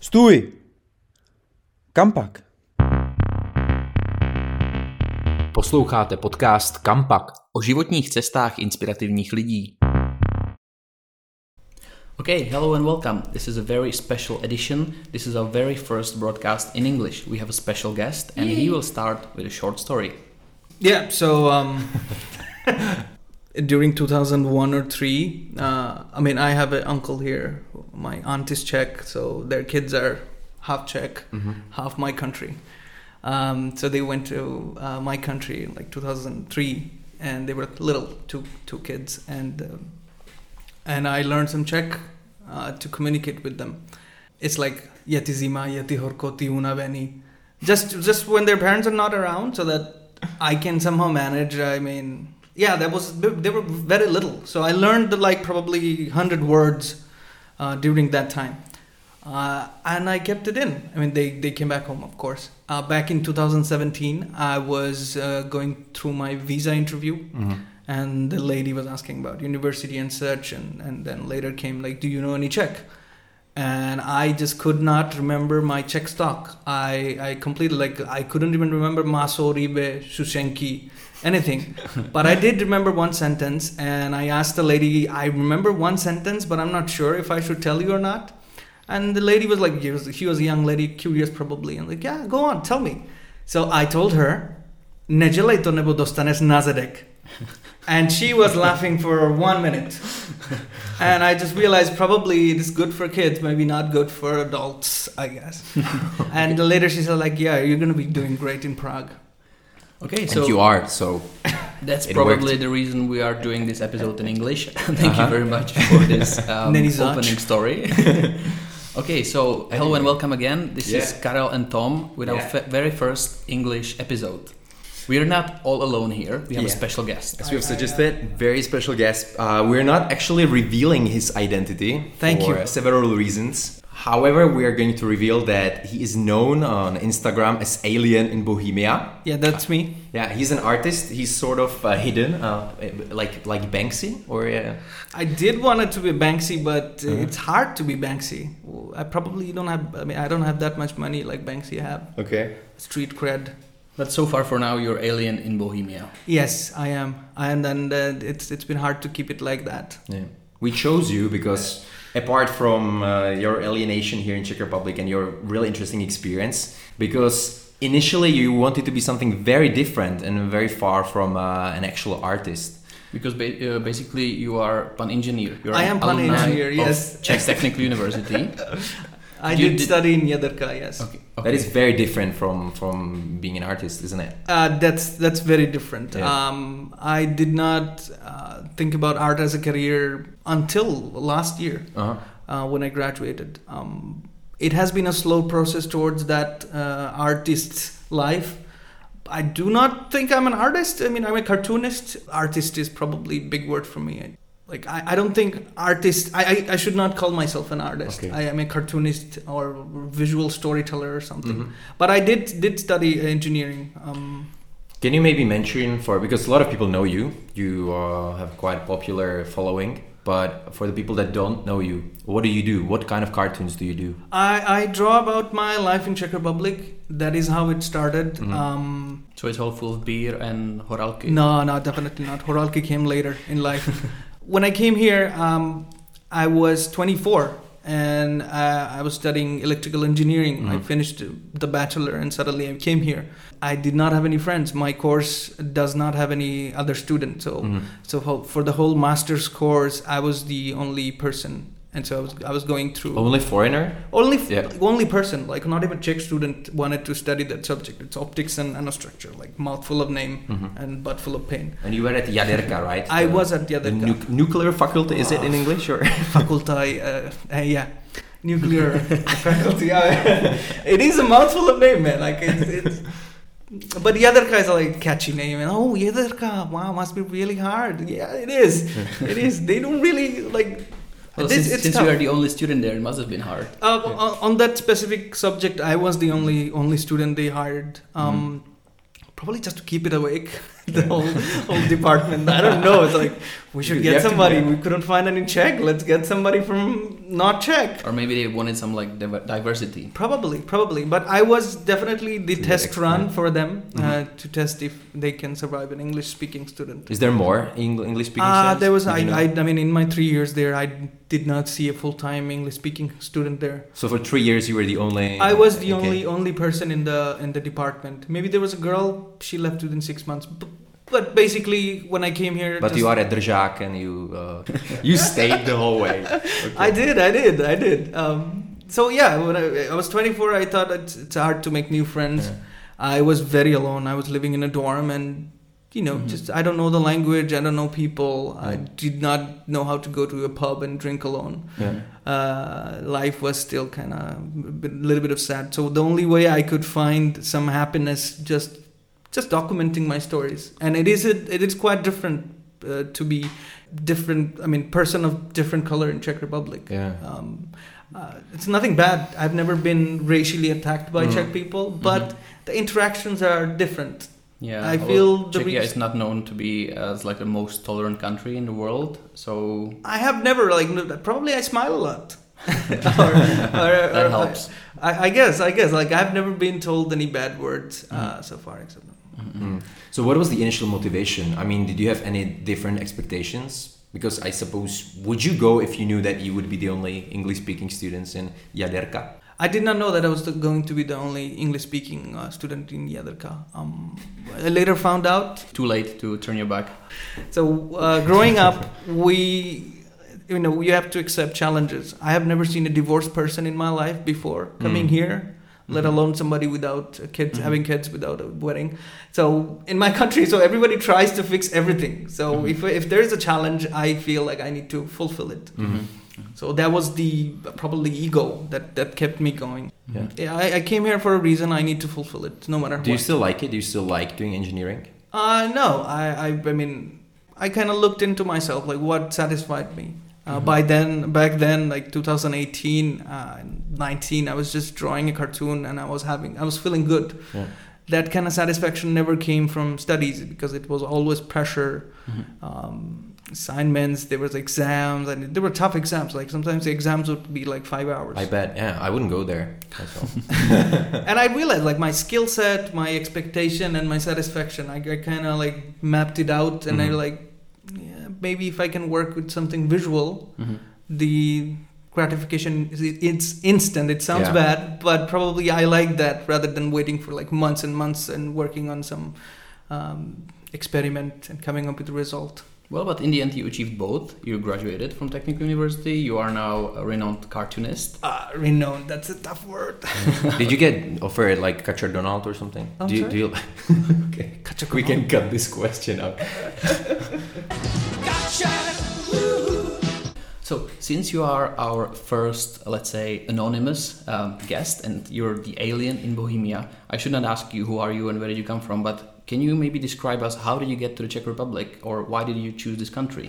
Stůj! Kam pak? Posloucháte podcast Kampak o životních cestách inspirativních lidí. Okay, hello and welcome. This is a very special edition. This is our very first broadcast in English. We have a special guest and he will start with a short story. Yeah, so um, during 2001 or 3, uh, I mean, I have an uncle here. My aunt is Czech, so their kids are half Czech, half my country. Um, so they went to uh, my country in like 2003, and they were little, two two kids, and um and I learned some Czech uh, to communicate with them. It's like yeti zima, yeti horkoti unaveni. Just just when their parents are not around, so that I can somehow manage. I mean, yeah, there was they were very little, so I learned like probably hundred words uh, during that time, uh, and I kept it in. I mean, they they came back home, of course. Uh, back in 2017, I was uh, going through my visa interview, and the lady was asking about university and such, and and then later came like, do you know any Czech? and I just could not remember my Czech stock. I, I completely like I couldn't even remember Maso, Ribe, Shushenki, anything. but I did remember one sentence, and I asked the lady, I remember one sentence, but I'm not sure if I should tell you or not. And the lady was like, she was, she was a young lady, curious probably, and like, yeah, go on, tell me. So I told her, Nedělej to nebo dostaneš na zadek. And she was laughing for one minute. And I just realized probably it is good for kids, maybe not good for adults, I guess. and later she said, like, yeah, you're going to be doing great in Prague. Okay, And so you are, so That's probably worked. the reason we are doing this episode in English. Thank Uh-huh. you very much for this um, opening story. okay, so hello and welcome again. This is Yeah. Karel and Tom with our Yeah. fe- very first English episode. We are not all alone here. We have a special guest. as we have suggested, very special guest. Uh, we're not actually revealing his identity Thank for you. several reasons. However, we are going to reveal that he is known on Instagram as Alien in Bohemia. Yeah, that's me. Yeah, he's an artist. He's sort of uh, hidden, uh, like like Banksy, or uh, I did want it to be Banksy, but uh Uh-huh. it's hard to be Banksy. I probably don't have, I mean, I don't have that much money like Banksy have. okay. Street cred. But so far for now, you're alien in Bohemia. Yes, I am. And then uh, it's it's been hard to keep it like that. Yeah. We chose you because apart from uh, your alienation here in Czech Republic and your really interesting experience, because initially you wanted to be something very different and very far from uh, an actual artist. Because ba- uh, basically you are pan engineer. You're I am pan engineer, yes. Czech Technical University. I did, did- study in Jaderka, yes. Okay. That is very different from from being an artist, isn't it? Uh, that's that's very different. Yeah. Um, I did not uh, think about art as a career until last year Uh-huh. uh, when I graduated. Um, it has been a slow process towards that uh, artist's life. I do not think I'm an artist. I mean, I'm a cartoonist. Artist is probably a big word for me. Like, I, I don't think artist, I, I, I should not call myself an artist. Okay. I am a cartoonist or visual storyteller or something. Mhm. But I did did study engineering. Um, Can you maybe mention for because a lot of people know you, you uh, have quite popular following, but for the people that don't know you, what do you do? What kind of cartoons do you do? I, I draw about my life in Czech Republic. That is how it started. Mhm. Um, So it's all full of beer and horalky. no, no, definitely not. Horalky came later in life. when I came here, um, I was 24 and uh, I was studying electrical engineering. I Mhm. finished the bachelor and suddenly I came here. I did not have any friends. My course does not have any other student. So, Mhm. so for the whole master's course, I was the only person. And so I was, I was going through. Only foreigner? Only f- Yeah. only person, like not even Czech student, wanted to study that subject. It's optics and nanostructure, like mouthful of name Mhm. and butt full of pain. And you were at Jaderka, right? I The- was at the the other nu- nuclear faculty. Is it in English or? faculty, uh, uh, yeah, nuclear faculty. It is a mouthful of name, man. Like it's. it's but Jaderka is a like catchy name, and oh Jaderka, wow, must be really hard. Yeah, it is. it is. They don't really like. Well, this- since, since you are the only student there, it must have been hard. Uh, on, on that specific subject, I was the only only student they hired. Um, Probably just to keep it awake, the whole whole department. I don't know. It's like we should get somebody. We couldn't find any Czech. Let's get somebody from not Czech. Or maybe they wanted some like div- diversity. Probably, probably. But I was definitely the test run for them uh, Mhm. to test if they can survive an English-speaking student. Is there more English speaking? Uh, there was I, You know? I I mean in my three years there I did not see a full-time English-speaking student there. So for three years you were the only. I was the okay. only only person in the in the department. Maybe there was a girl. She left within six months. But, but basically, when I came here, But you are at Držák and you uh, you stayed the whole way. I did, I did, I did. Um, so yeah, when I, I was 24, I thought it's, it's hard to make new friends. Yeah. I was very alone. I was living in a dorm, and you know, Mhm. just I don't know the language. I don't know people. I did not know how to go to a pub and drink alone. Yeah. uh, life was still kind of a little bit of sad. So the only way I could find some happiness just just documenting my stories, and it is it, it is quite different uh, to be different. I mean, person of different color in Czech Republic. Yeah. Um, uh, it's nothing bad. I've never been racially attacked by Mhm. Czech people, but the interactions are different. Yeah, I feel the Czechia is not known to be as like the most tolerant country in the world. So I have never like probably I smile a lot. or, or- that or- helps. I, I guess, I guess, like I've never been told any bad words uh, so far, except Mhm. Mm. So what was the initial motivation? I mean, did you have any different expectations? Because I suppose would you go if you knew that you would be the only English-speaking students in Jaderka? I did not know that I was going to be the only English-speaking uh, student in Jaderka. Um, I later found out. Too late to turn your back. So uh, growing up, we, you know, you have to accept challenges. I have never seen a divorced person in my life before coming Mm. here. Let Mhm. alone somebody without a kids, Mhm. having kids without a wedding. So in my country, so everybody tries to fix everything. So Mhm. if if there is a challenge, I feel like I need to fulfill it. Mhm. So that was the probably ego that that kept me going. Yeah. Yeah, I, I came here for a reason. I need to fulfill it, no matter Do you still like it? Do you still like doing engineering? Uh, no, I, I, I mean, I kind of looked into myself, like what satisfied me. Mhm. By then, back then, like 2018, uh, 19, I was just drawing a cartoon and I was having, I was feeling good. Yeah. That kind of satisfaction never came from studies because it was always pressure. Mhm. Um, assignments, there was exams, and there were tough exams. Like sometimes the exams would be like five hours. I bet. Yeah, I wouldn't go there. And I realized like my skill set, my expectation, and my satisfaction. I, I kind of like mapped it out, and I Mhm. like maybe if I can work with something visual, Mhm. the gratification is it's instant. It sounds Yeah. bad, but probably I like that rather than waiting for like months and months and working on some um, experiment and coming up with a result. Well, but in the end, you achieved both. You graduated from Technical University. You are now a renowned cartoonist. Ah, renowned. That's a tough word. Did you get offered like Catcher Donald or something? I'm do you, sorry? do you okay. Kacha We can cut this question out. So, since you are our first, let's say, anonymous um, guest, and you're the alien in Bohemia, I should not ask you who are you and where did you come from, but can you maybe describe us how did you get to the Czech Republic, or why did you choose this country?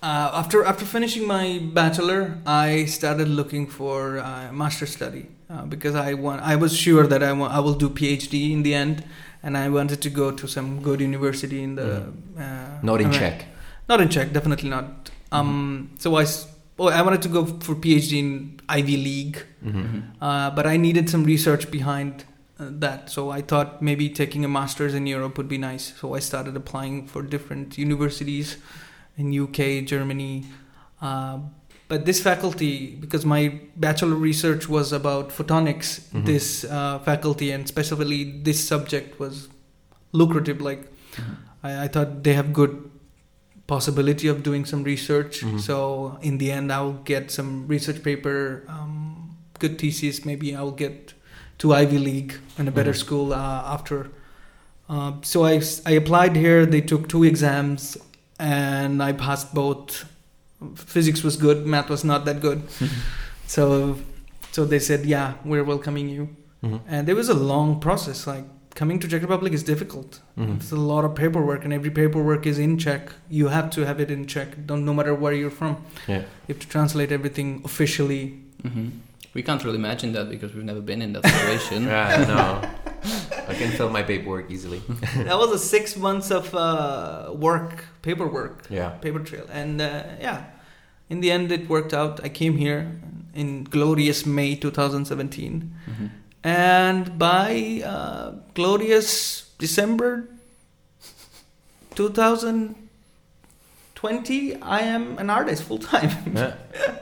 Uh, after after finishing my bachelor, I started looking for uh, master study uh, because I want I was sure that I want I will do PhD in the end, and I wanted to go to some good university in the uh, Not in Amer- Czech. Not in Czech, definitely not. Um, so I s- oh, I wanted to go for PhD in Ivy League, hmm uh, but I needed some research behind that. So I thought maybe taking a master's in Europe would be nice. So I started applying for different universities in UK, Germany. Uh, but this faculty, because my bachelor research was about photonics, Mhm. this uh, faculty and specifically this subject was lucrative. Like I, I thought they have good possibility of doing some research. Mhm. So in the end, I'll get some research paper, um, good thesis. Maybe I'll get to Ivy League and a better Mhm. school uh, after. Uh, so I applied here. They took two exams, and I passed both. Physics was good. Math was not that good. so so they said, yeah, we're welcoming you. hmm And there was a long process. Like coming to Czech Republic is difficult. hmm It's a lot of paperwork, and every paperwork is in Czech. You have to have it in Czech, don't, no matter where you're from. Yeah. You have to translate everything officially. hmm We can't really imagine that because we've never been in that situation. Yeah, no. I can fill my paperwork easily. that was a six months of uh, work, paperwork, Yeah. paper trail, and uh, yeah, in the end it worked out. I came here in glorious May 2017, Mhm. and by uh, glorious December 2020, I am an artist full time. yeah.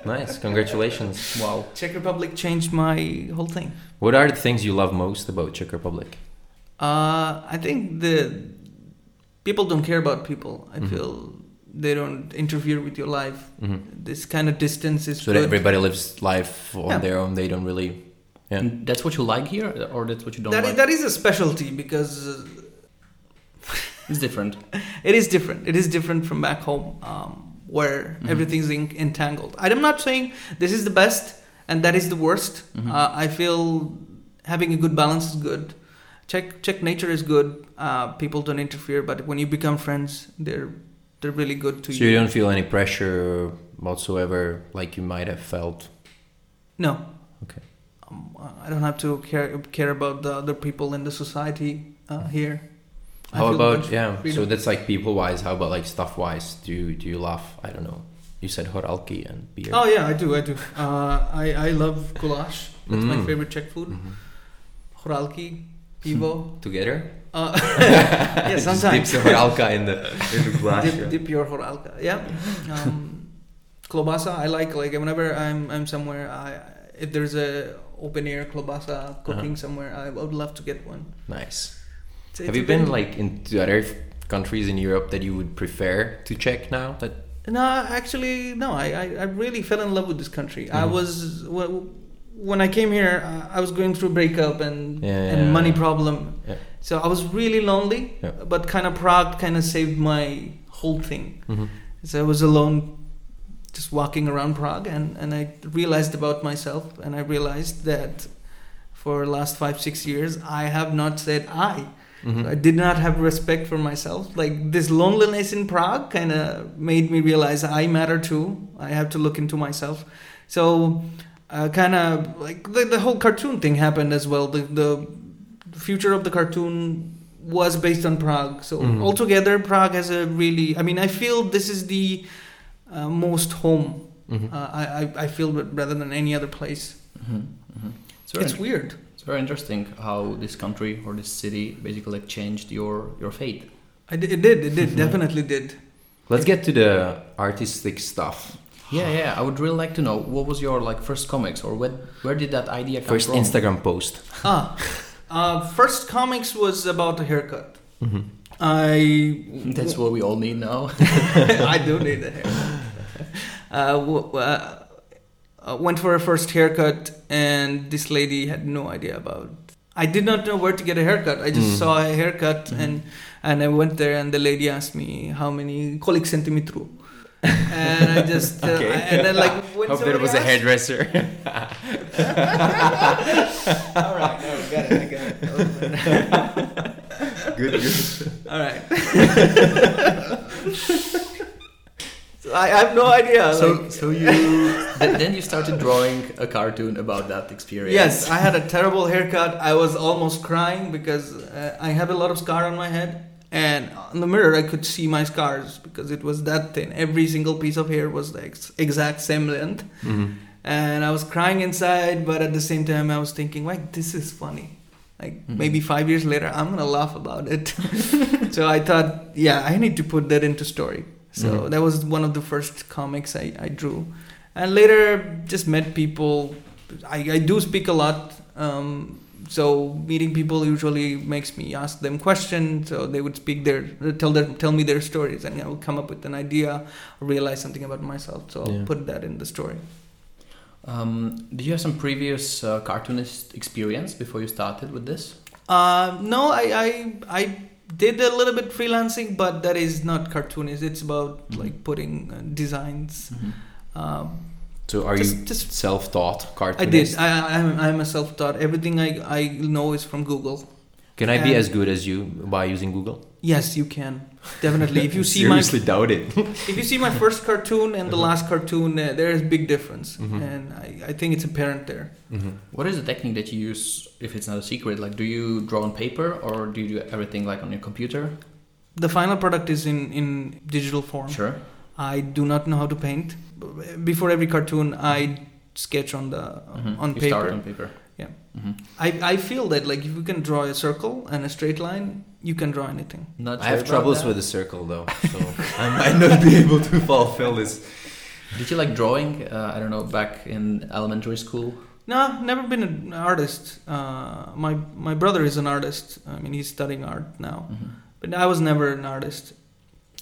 Nice. Congratulations. Wow. Czech Republic changed my whole thing. What are the things you love most about Czech Republic? Uh, I think the people don't care about people. I Mhm. feel they don't interfere with your life. hmm This kind of distance is So good. that everybody lives life on Yeah. their own. They don't really. Yeah. And that's what you like here, or that's what you don't That is, like? that is a specialty because uh, It's different. it is different. It is different from back home, um, where Mhm. everything's in, entangled. I'm not saying this is the best and that is the worst. Mhm. Uh, I feel having a good balance is good. Czech Czech nature is good. Uh, people don't interfere, but when you become friends, they're they're really good to you. So you don't feel any pressure whatsoever, like you might have felt. No. Okay. Um, I don't have to care care about the other people in the society uh, here. How about yeah? freedom. So that's like people wise. How about like stuff wise? Do you do you love? I don't know. You said horalky and beer. Oh yeah, I do. I do. Uh, I I love goulash. That's my Mm. favorite Czech food. Mhm. Horalky, pivo. Together. Uh, yeah, sometimes. dip some horalka in the in the glass. dip, dip your horalka. Yeah. Um, klobasa. I like like whenever I'm I'm somewhere. I if there's a open air klobasa cooking Uh-huh. somewhere, I would love to get one. Nice. It's- Have it's you a been like into other countries in Europe that you would prefer to check now? That No, actually, no. I, I, I really fell in love with this country. I Mhm. was well, when I came here. uh, I was going through a breakup and Yeah, and money problem. Yeah. So I was really lonely. Yeah. But kind of Prague kind of saved my whole thing. Mhm. So I was alone, just walking around Prague, and and I realized about myself, and I realized that for last five six years I have not said I. Mhm. I did not have respect for myself. Like this loneliness in Prague kind of made me realize I matter too. I have to look into myself. So, uh, kind of like the, the whole cartoon thing happened as well. The, the future of the cartoon was based on Prague. So Mhm. altogether, Prague has a really. I mean, I feel this is the uh, most home. Mhm. Uh, I, I I feel rather than any other place. hmm hmm It's It's weird. It's very interesting how this country or this city basically like changed your your fate. I did, it did. It did. definitely did. Let's get to the artistic stuff. Yeah, yeah. I would really like to know what was your like first comics or where where did that idea come First from? Instagram post. Ah, uh, first comics was about a haircut. Mhm. I That's what we all need now. I do need a haircut. Uh, w- w- uh, uh, went for a first haircut, and this lady had no idea about. I did not know where to get a haircut. I just Mm. saw a haircut, and and I went there, and the lady asked me how many kolik centimetru. and I just uh, Okay. and then like when Hope there was a hairdresser. All right, no, got it, I got it. good, good. All right. so I, I have no idea. so like- so you then, then you started drawing a cartoon about that experience. yes, I had a terrible haircut. I was almost crying because uh, I had a lot of scar on my head, and on the mirror I could see my scars because it was that thin. Every single piece of hair was the ex- exact same length, Mhm. and I was crying inside. But at the same time, I was thinking, like, this is funny. Like Mhm. maybe five years later, I'm gonna laugh about it. so I thought, yeah, I need to put that into story. So Mhm. that was one of the first comics I, I drew, and later just met people. I, I do speak a lot, um, so meeting people usually makes me ask them questions. So they would speak their tell their tell me their stories, and I would come up with an idea, realize something about myself. So Yeah. I'll put that in the story. Um, did you have some previous uh, cartoonist experience before you started with this? Uh, no, I, I I did a little bit freelancing, but that is not cartoonist. It's about Mhm. like putting uh, designs. Um, So are Just- you just- self-taught I cartoonist? did. I, I I'm I'm a self-taught. Everything I I know is from Google. Can I be as good as you by using Google? Yes, you can. Definitely. If you see my seriously doubt it. if you see my first cartoon and the last cartoon, uh, there is big difference, Mhm. and I, I think it's apparent there. Mhm. What is the technique that you use if it's not a secret? Like, do you draw on paper or do you do everything like on your computer? The final product is in in digital form. Sure. I do not know how to paint. Before every cartoon, I sketch on the Mhm. on you paper. start on paper. Yeah. hmm I, I feel that like if you can draw a circle and a straight line, you can draw anything. Not I have troubles that. with the circle though, so I might not be able to fulfill this. Did you like drawing? Uh, I don't know, back in elementary school. No, never been an artist. Uh, my my brother is an artist. I mean, he's studying art now, Mhm. but I was never an artist.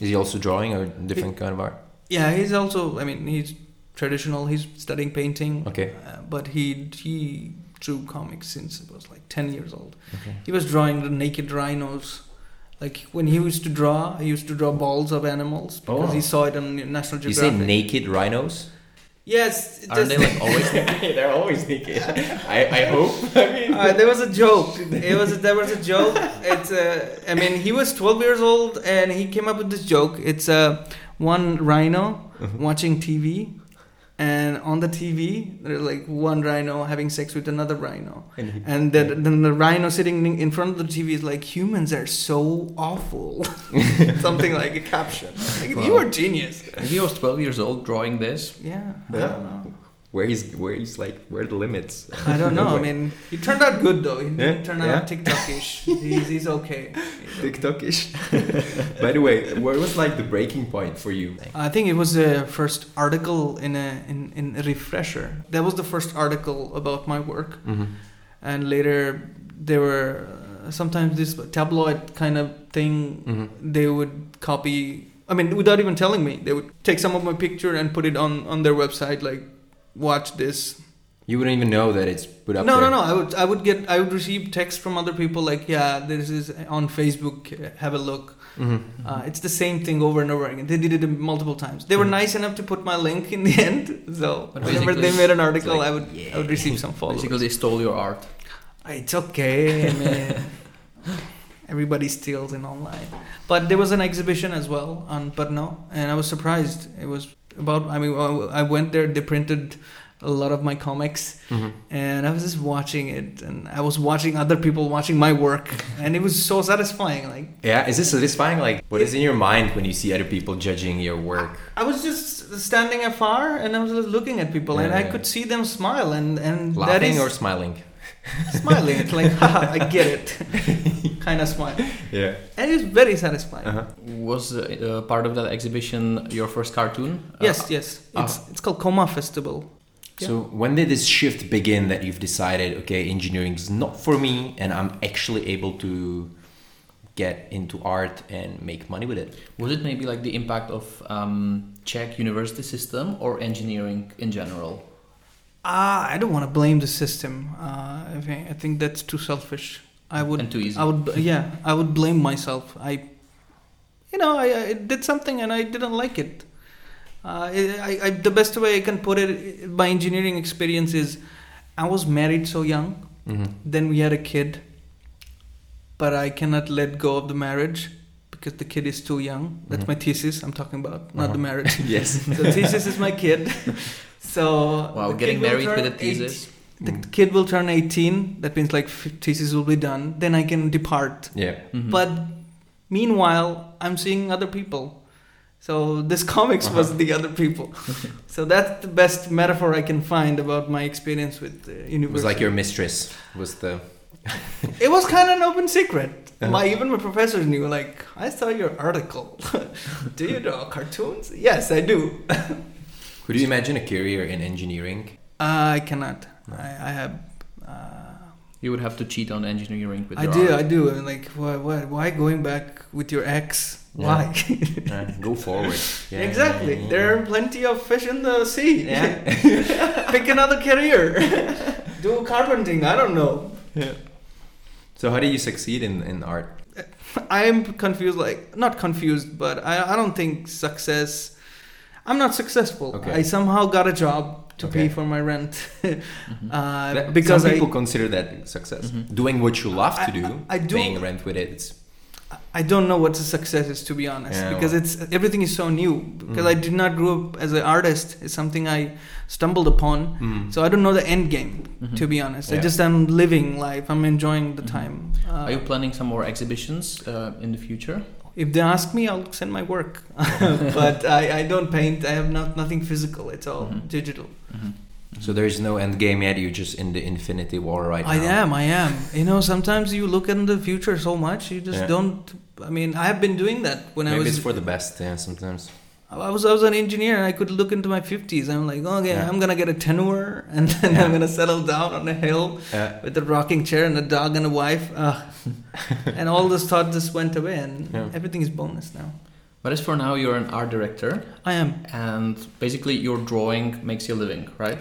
Is he also drawing or different kind of art? Yeah, he's also. I mean, he's traditional. He's studying painting. Okay. Uh, but he he drew comics since he was like ten years old. Okay. He was drawing the naked rhinos. Like when he used to draw, he used to draw balls of animals because Oh. he saw it on National Geographic. You say naked rhinos? yes, it Are just- they like always? naked? They're always naked. I, I hope. I mean, Uh, there was a joke. It was there was a joke. It's uh, I mean he was 12 years old and he came up with this joke. It's uh, one rhino watching TV, and on the TV there's like one rhino having sex with another rhino, and then then the rhino sitting in front of the TV is like humans are so awful, something like a caption. Like, You Wow. are genius. If he was 12 years old drawing this, Yeah, I Yeah. don't know. Where he's where he's like where are the limits? I don't know. I mean, he turned out good though. He Yeah, turned yeah. out TikTokish. he's, he's okay. He's okay. TikTokish. By the way, where was like the breaking point for you? I think it was the first article in a in, in a refresher. That was the first article about my work, Mm-hmm. and later there were uh, sometimes this tabloid kind of thing. Mm-hmm. They would copy. I mean, without even telling me, they would take some of my picture and put it on on their website. Like, watch this. You wouldn't even know that it's put up no, there. no, no. I would I would get I would receive text from other people like, yeah, this is on Facebook. Have a look. Mm-hmm. Uh, it's the same thing over and over again. They did it multiple times. They were Mhm. nice enough to put my link in the end. So But whenever they made an article, like, I would I would receive some followers. basically they stole your art. It's okay, man. Everybody steals in online. But there was an exhibition as well on Patna, and I was surprised. It was about. I mean, I went there. They printed a lot of my comics, Mm-hmm. and I was just watching it, and I was watching other people watching my work, and it was so satisfying. Like Yeah, is this satisfying? Like, what is in your mind when you see other people judging your work? I was just standing afar, and I was just looking at people, and Yeah, I could see them smile, and and that Laughing is or smiling? Smiling. It's like, haha, I get it, kind of smile, Yeah. and it's very satisfying. Uh-huh. Was uh, uh, part of that exhibition your first cartoon? Yes, Uh, yes. It's it's called Coma Festival. Yeah. So when did this shift begin that you've decided, okay, engineering is not for me, and I'm actually able to get into art and make money with it? Was it maybe like the impact of um, Czech university system or engineering in general? Ah, I don't want to blame the system. Uh, I think that's too selfish. I would and too easy. I would yeah I would blame myself. I you know I, I did something and I didn't like it. Uh, I, I, the best way I can put it, my engineering experience is, I was married so young. Mm-hmm. Then we had a kid, but I cannot let go of the marriage because the kid is too young. That's Mhm. my thesis. I'm talking about, not the Uh-huh. marriage. yes. so thesis is my kid. So wow, getting married turn with a eight- thesis. the kid will turn 18. That means like f- thesis will be done. Then I can depart. Yeah. Mhm. But meanwhile, I'm seeing other people. So this comics was Uh-huh. the other people. so that's the best metaphor I can find about my experience with uh, university. It was like your mistress was the. It was kind of an open secret. Uh-huh. My even my professors knew. Like, I saw your article. do you draw cartoons? Yes, I do. Could you imagine a career in engineering? I cannot. No. I, I have. Uh, You would have to cheat on engineering with I your do. art. I do. And like, why, why, why going back with your ex? Yeah. Why? Uh, go forward. Yeah, exactly. yeah, yeah, There are plenty of fish in the sea. Yeah. Pick another career. do carpenting. I don't know. Yeah. So how do you succeed in, in art? I am confused. Like, not confused, but I, I don't think success. I'm not successful. Okay. I somehow got a job to Okay. pay for my rent. Mhm. uh, That- because some I, people consider that success. Mhm. Doing what you love to do, I- I do- paying rent with it. It's I don't know what a success is to be honest Yeah, because well- it's everything is so new because Mm. I did not grow up as an artist it's something I stumbled upon Mm. so I don't know the end game Mhm. to be honest I just am living life I'm enjoying the Mhm. time uh, Are you planning some more exhibitions uh, in the future? If they ask me I'll send my work but I, I don't paint I have not nothing physical it's all Mhm. digital Mhm. So there is no end game yet. You're just in the infinity war right I now. am, I am. You know, sometimes you look in the future so much, you just Yeah. don't. I mean, I have been doing that when I Maybe was. it's for the best. Yeah, sometimes. I was I was an engineer. and I could look into my fifties. I'm like, okay, Yeah. I'm gonna get a tenure, and then Yeah. I'm gonna settle down on a hill Yeah. with a rocking chair and a dog and a wife. Uh, and all this thought just went away, and Yeah. everything is bonus now. But as for now, you're an art director, I am. and basically your drawing makes you a living, right?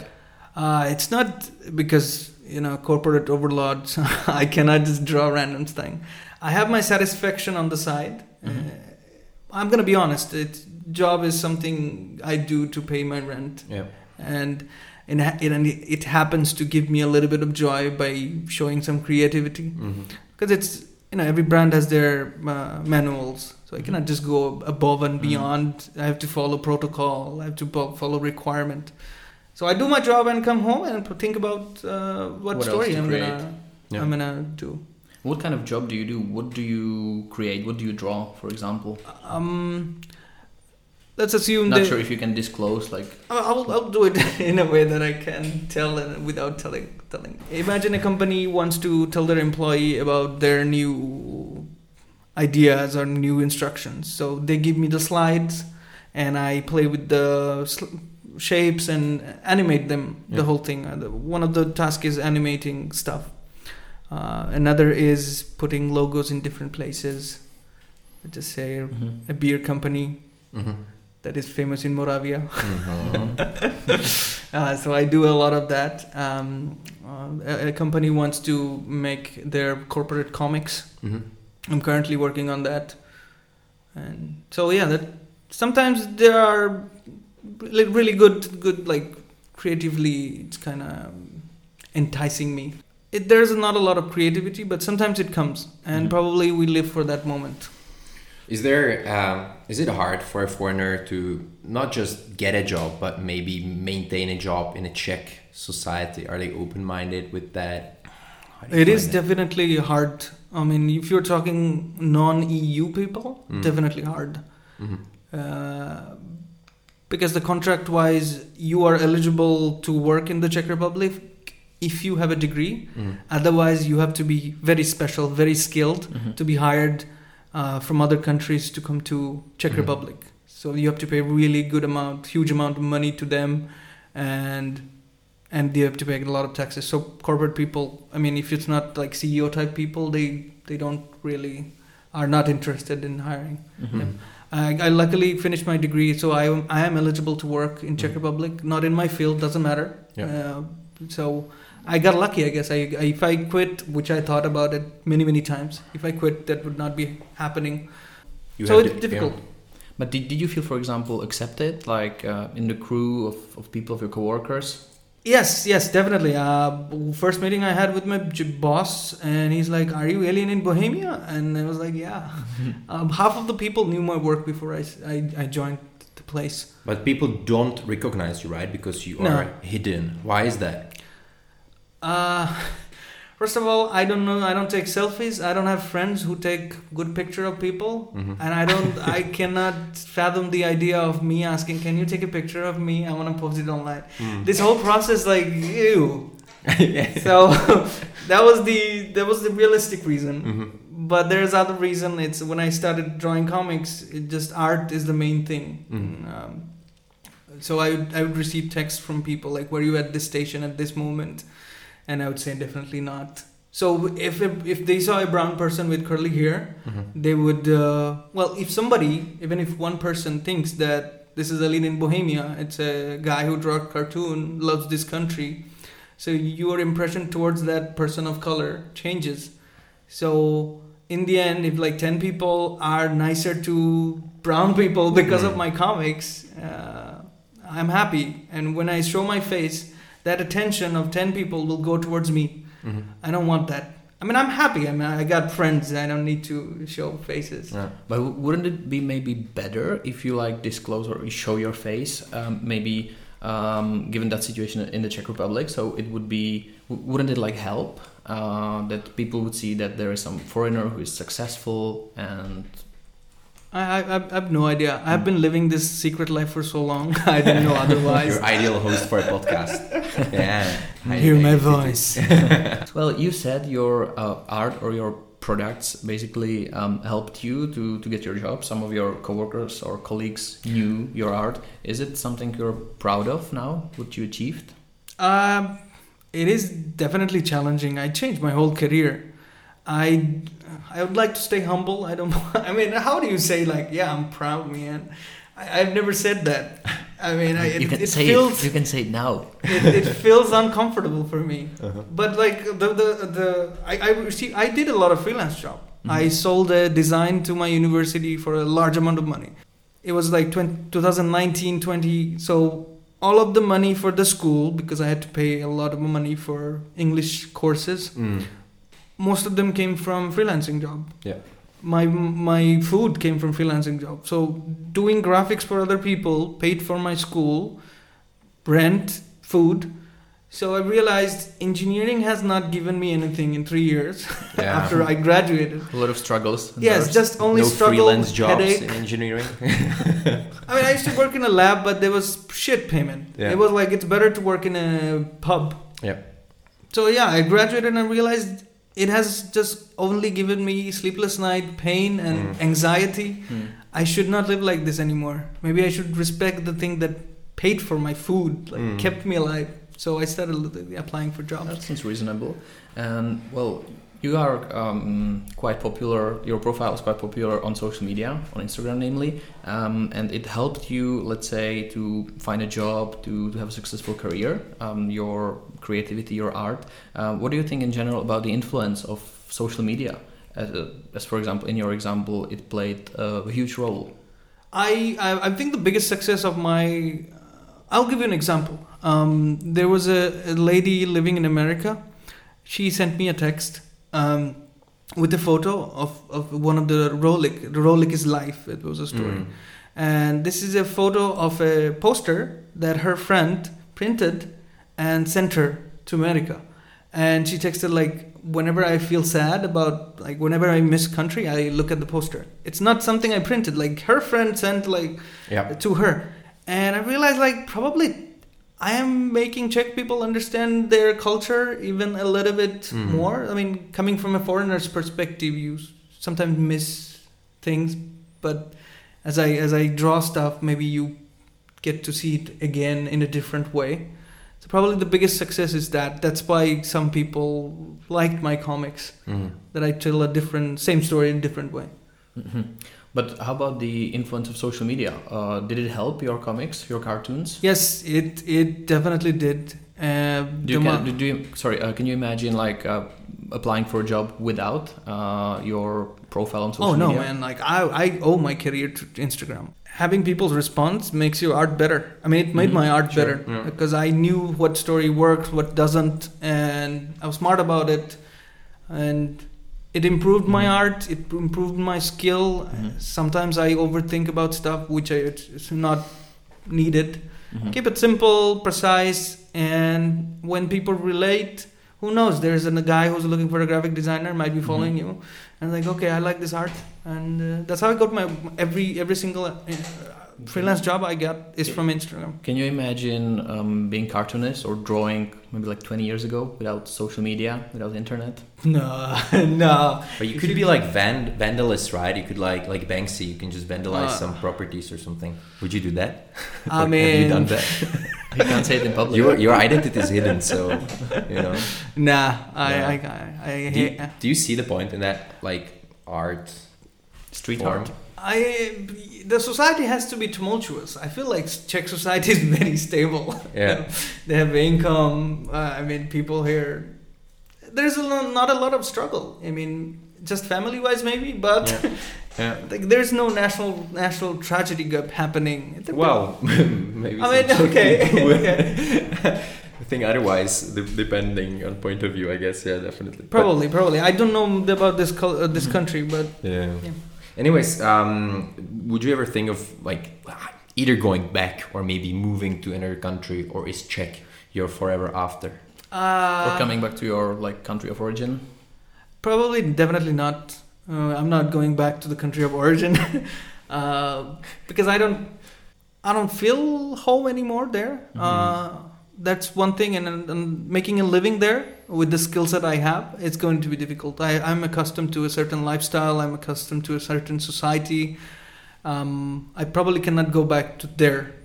Uh, it's not because you know corporate overload. so I cannot just draw random thing. I have my satisfaction on the side. Mhm. Uh, I'm gonna be honest. It job is something I do to pay my rent, Yeah. and ha- it and it happens to give me a little bit of joy by showing some creativity. Because it's you know every brand has their uh, manuals, so I cannot just go above and Mhm. beyond. I have to follow protocol. I have to fo- follow requirement. So I do my job and come home and think about uh, what, What story to I'm create. gonna Yeah. I'm gonna do. What kind of job do you do? What do you create? What do you draw, for example? Um, let's assume Not that sure if you can disclose, like. I'll, I'll do it in a way that I can tell and without telling telling. Imagine a company wants to tell their employee about their new ideas or new instructions. So they give me the slides, and I play with the sl- shapes and animate them. Yeah. The whole thing. Uh, One of the tasks is animating stuff. Uh, another is putting logos in different places. Let's just say Mhm. a beer company hmm that is famous in Moravia. hmm Uh, so I do a lot of that. Um, uh, a, a company wants to make their corporate comics. hmm I'm currently working on that, and so yeah, that sometimes there are really good, good like creatively. It's kind of enticing me. It, there's not a lot of creativity, but sometimes it comes, and Mhm. probably we live for that moment. Is there um, is it hard for a foreigner to not just get a job but maybe maintain a job in a Czech society? Are they open minded with that? How do you It is that? definitely hard. I mean, if you're talking non-EU people, Mm. definitely hard. Mhm. Uh, because the contract wise, you are eligible to work in the Czech Republic if you have a degree. Mhm. Otherwise, you have to be very special, very skilled Mhm. to be hired uh, from other countries to come to Czech Mhm. Republic. So you have to pay really good amount, huge amount of money to them, and and you have to pay a lot of taxes. So corporate people, I mean, if it's not like CEO type people, they they don't really are not interested in hiring. Mhm. I, I luckily finished my degree, so I am, I am eligible to work in Czech Mhm. Republic. Not in my field, doesn't matter. Yeah. Uh, so I got lucky, I guess. I, I, if I quit, which I thought about it many many times, if I quit, that would not be happening. You so it's the- difficult. But did, did you feel, for example, accepted, like uh, in the crew of, of people of your coworkers? Yes, yes, definitely. Uh, first meeting I had with my boss, and he's like, "Are you alien in Bohemia?" And I was like, "Yeah." um, half of the people knew my work before I I joined the place. But people don't recognize you, right? Because you No. are hidden. Why is that? Uh, first of all, I don't know. I don't take selfies. I don't have friends who take good picture of people, Mhm. and I don't. I cannot fathom the idea of me asking, "Can you take a picture of me? I want to post it online." Mm. This whole process, like, ew. So that was the that was the realistic reason. Mhm. But there's other reason. It's when I started drawing comics. It just art is the main thing. Mhm. Um, so I would, I would receive texts from people like, "Were you at this station at this moment?" And I would say definitely not. So if if they saw a brown person with curly hair, Mhm. they would uh, well if somebody even if one person thinks that this is alien in Bohemia it's a guy who draws cartoon loves this country so your impression towards that person of color changes so in the end if like 10 people are nicer to brown people because of Mm. my comics uh, i'm happy and when i show my face that attention of 10 people will go towards me Mhm. I don't want that. I mean, I'm happy. I mean, I got friends. I don't need to show faces. Yeah. But wouldn't it be maybe better if you like disclose or show your face? Um, maybe um, given that situation in the Czech Republic, so it would be wouldn't it like help uh, that people would see that there is some foreigner who is successful and I, I, I have no idea. I've been living this secret life for so long. I didn't know otherwise. Your ideal host for a podcast. yeah. Hear my voice. well, you said your uh, art or your products basically um, helped you to, to get your job. Some of your coworkers or colleagues knew your art. Is it something you're proud of now? What you achieved? Um, it is definitely challenging. I changed my whole career. I I would like to stay humble. I don't. I mean, how do you say like, yeah, I'm proud, man? I, I've never said that. I mean, I, you it, can it say feels it. You can say it now. it, it feels uncomfortable for me. Uh-huh. But like the the the I I see I did a lot of freelance job. I sold a design to my university for a large amount of money. It was like 20, 2019 20 so all of the money for the school because I had to pay a lot of money for English courses. Mm. Most of them came from freelancing job. Yeah. My my food came from freelancing job. So doing graphics for other people paid for my school, rent, food. So I realized engineering has not given me anything in three years Yeah. after I graduated. A lot of struggles. Yes, just only no struggle, freelance jobs headache. in engineering. I mean, I used to work in a lab, but there was shit payment. Yeah. It was like it's better to work in a pub. Yeah. So yeah, I graduated and I realized it has just only given me sleepless night, pain, and Mm. anxiety. Hmm. I should not live like this anymore. Maybe I should respect the thing that paid for my food, like Mm. kept me alive. So I started applying for jobs. That seems reasonable. And well, you are um, quite popular. Your profile is quite popular on social media, on Instagram, namely, um, and it helped you, let's say, to find a job, to, to have a successful career. Um, your creativity, your art. Uh, what do you think in general about the influence of social media? As, uh, as for example, in your example, it played a huge role. I, I I think the biggest success of my I'll give you an example. Um, there was a, a lady living in America. She sent me a text um, with a photo of, of one of the Rolex. The Rolex is life. It was a story. Mm. And this is a photo of a poster that her friend printed and sent her to America. And she texted like, whenever I feel sad about like whenever I miss country, I look at the poster. It's not something I printed. Like her friend sent like Yeah. to her, and I realized like probably I am making Czech people understand their culture even a little bit Mhm. more. I mean, coming from a foreigner's perspective, you sometimes miss things, but as I as I draw stuff, maybe you get to see it again in a different way. So probably the biggest success is that. That's why some people liked my comics. Mm. That I tell a different same story in a different way. Mhm. But how about the influence of social media? Uh, did it help your comics, your cartoons? Yes, it it definitely did. Uh, Do you, can, mo- do you sorry? Uh, can you imagine like uh, applying for a job without uh, your profile on social media? oh no, media? man! Like I I owe my career to Instagram. Having people's response makes your art better. I mean, it made Mhm, my art sure, better yeah. because I knew what story works, what doesn't, and I was smart about it, and it improved my Mhm. art. It improved my skill. Mhm. Sometimes I overthink about stuff which I, it's not needed. Mhm. Keep it simple, precise, and when people relate, who knows? There's a guy who's looking for a graphic designer, might be following you, and like, okay, I like this art, and uh, that's how I got my every every single uh, freelance job I got is from Instagram. Can you imagine um, being cartoonist or drawing maybe like 20 years ago without social media, without internet? No, no. But you could be like van- vandalist, right? You could like like Banksy. You can just vandalize Uh. some properties or something. Would you do that? I Or mean, have you done that? You can't say it in public. your your identity is hidden, so you know. nah. I, Yeah. I, I, I, Do you, do you see the point in that like art Street form? art. I, the society has to be tumultuous. I feel like Czech society is very stable. Yeah. they have income. Uh, I mean, people here. There's a lo- not a lot of struggle. I mean, just family-wise, maybe, but Yeah. Yeah. like there's no national national tragedy gap happening. Well, maybe. I mean, okay. okay. think otherwise, depending on point of view, I guess. Yeah, definitely. But- Probably, probably. I don't know about this col- uh, this Mhm. country, but yeah. Yeah. Anyways, um, would you ever think of like either going back or maybe moving to another country, or is Czech your forever after? uh, or coming back to your like country of origin? Probably, definitely not. Uh, I'm not going back to the country of origin uh, because I don't, I don't feel home anymore there. Uh, that's one thing, and, and, and making a living there with the skills that I have, it's going to be difficult. I, I'm accustomed to a certain lifestyle. I'm accustomed to a certain society. Um, I probably cannot go back to there.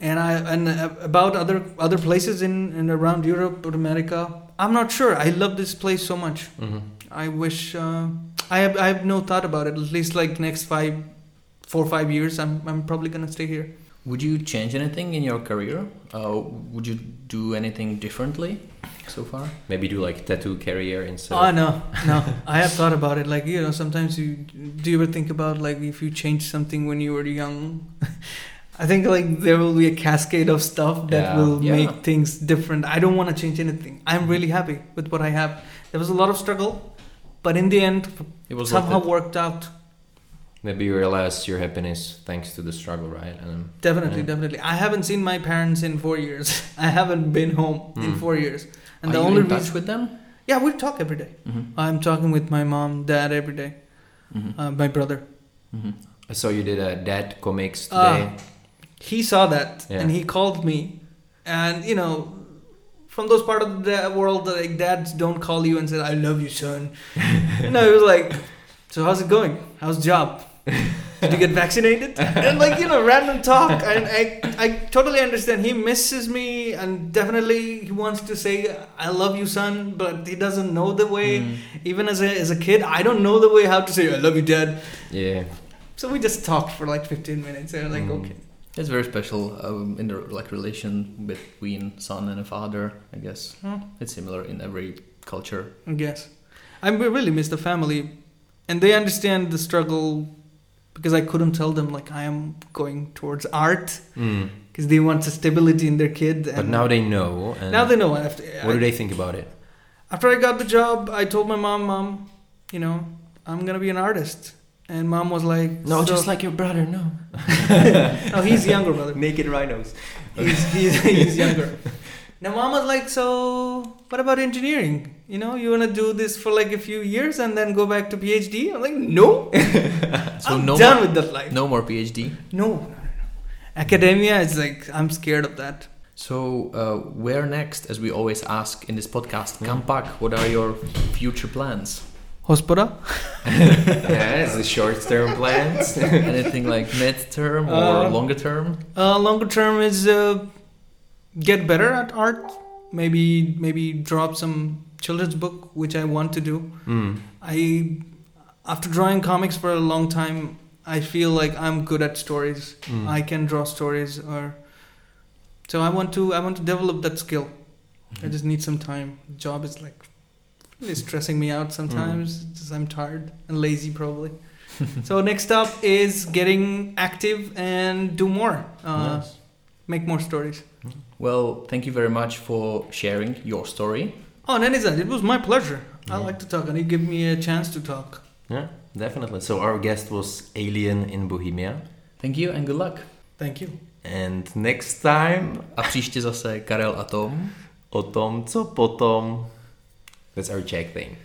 And I and about other other places in and around Europe or America, I'm not sure. I love this place so much. Mm-hmm. I wish uh, I have I have no thought about it. At least like next five, four or five years, I'm I'm probably gonna stay here. Would you change anything in your career? Uh, would you do anything differently so far? Maybe do like tattoo career instead. Oh of- no, no. I have thought about it. Like you know, sometimes you do you ever think about like if you change something when you were young. I think like there will be a cascade of stuff that Yeah. will Yeah. make things different. I don't want to change anything. I'm really happy with what I have. There was a lot of struggle, but in the end, It was somehow it. worked out. Maybe you realize your happiness thanks to the struggle, right? And Definitely, Yeah. definitely. I haven't seen my parents in four years. I haven't been home in Mm. four years, and Are the only in touch with them? yeah, we talk every day. Mm-hmm. I'm talking with my mom, dad every day, Mm-hmm. uh, my brother. Mm-hmm. I saw you did a dad comics Ah. today. He saw that Yeah. and he called me, and you know, from those part of the world that like dads don't call you and say, "I love you, son." know, it was like, "So how's it going? How's job?" Did you get vaccinated? and like you know, random talk. And I, I totally understand. He misses me, and definitely he wants to say, "I love you, son," but he doesn't know the way. Mm. Even as a as a kid, I don't know the way how to say, "I love you, dad." yeah. So we just talked for like 15 minutes, and like, Mm. okay, It's very special um, in the like relation between son and a father. I guess Hmm. it's similar in every culture. I guess. I really miss the family, and they understand the struggle because I couldn't tell them like I am going towards art Mm. because they want the stability in their kid. And But now they know. And now they know. I have to, What do they think about it? After I got the job, I told my mom, "Mom, you know, I'm gonna be an artist." And mom was like, No, "So-" just like your brother. No. no, he's younger, brother. Naked rhinos. He's, he's, he's younger. Now mom was like, so what about engineering? You know, you wanna do this for like a few years and then go back to PhD? I'm like, no. So I'm no done more, with that life. no more PhD. No, no, no, no. Academia is like I'm scared of that. So uh, where next? As we always ask in this podcast, Hmm. Kampak, what are your future plans? Hospoda? yeah, it's the short-term plans. Anything like mid-term or Uh, longer term? Uh, longer term is uh, get better at art. Maybe maybe drop some children's book, which I want to do. mm. I after drawing comics for a long time, I feel like I'm good at stories. Mm. I can draw stories or so I want to I want to develop that skill. I just need some time. Job is like really stressing me out sometimes. Just I'm tired and lazy probably. so next up is getting active and do more. Uh, Nice. Make more stories. Well, thank you very much for sharing your story. Oh, Nenizad, it was my pleasure. I like to talk, and you give me a chance to talk. Yeah, definitely. So our guest was Alien in Bohemia. Thank you and good luck. Thank you. And next time A příště zase Karel a Tom. o tom, co potom. That's our Czech thing.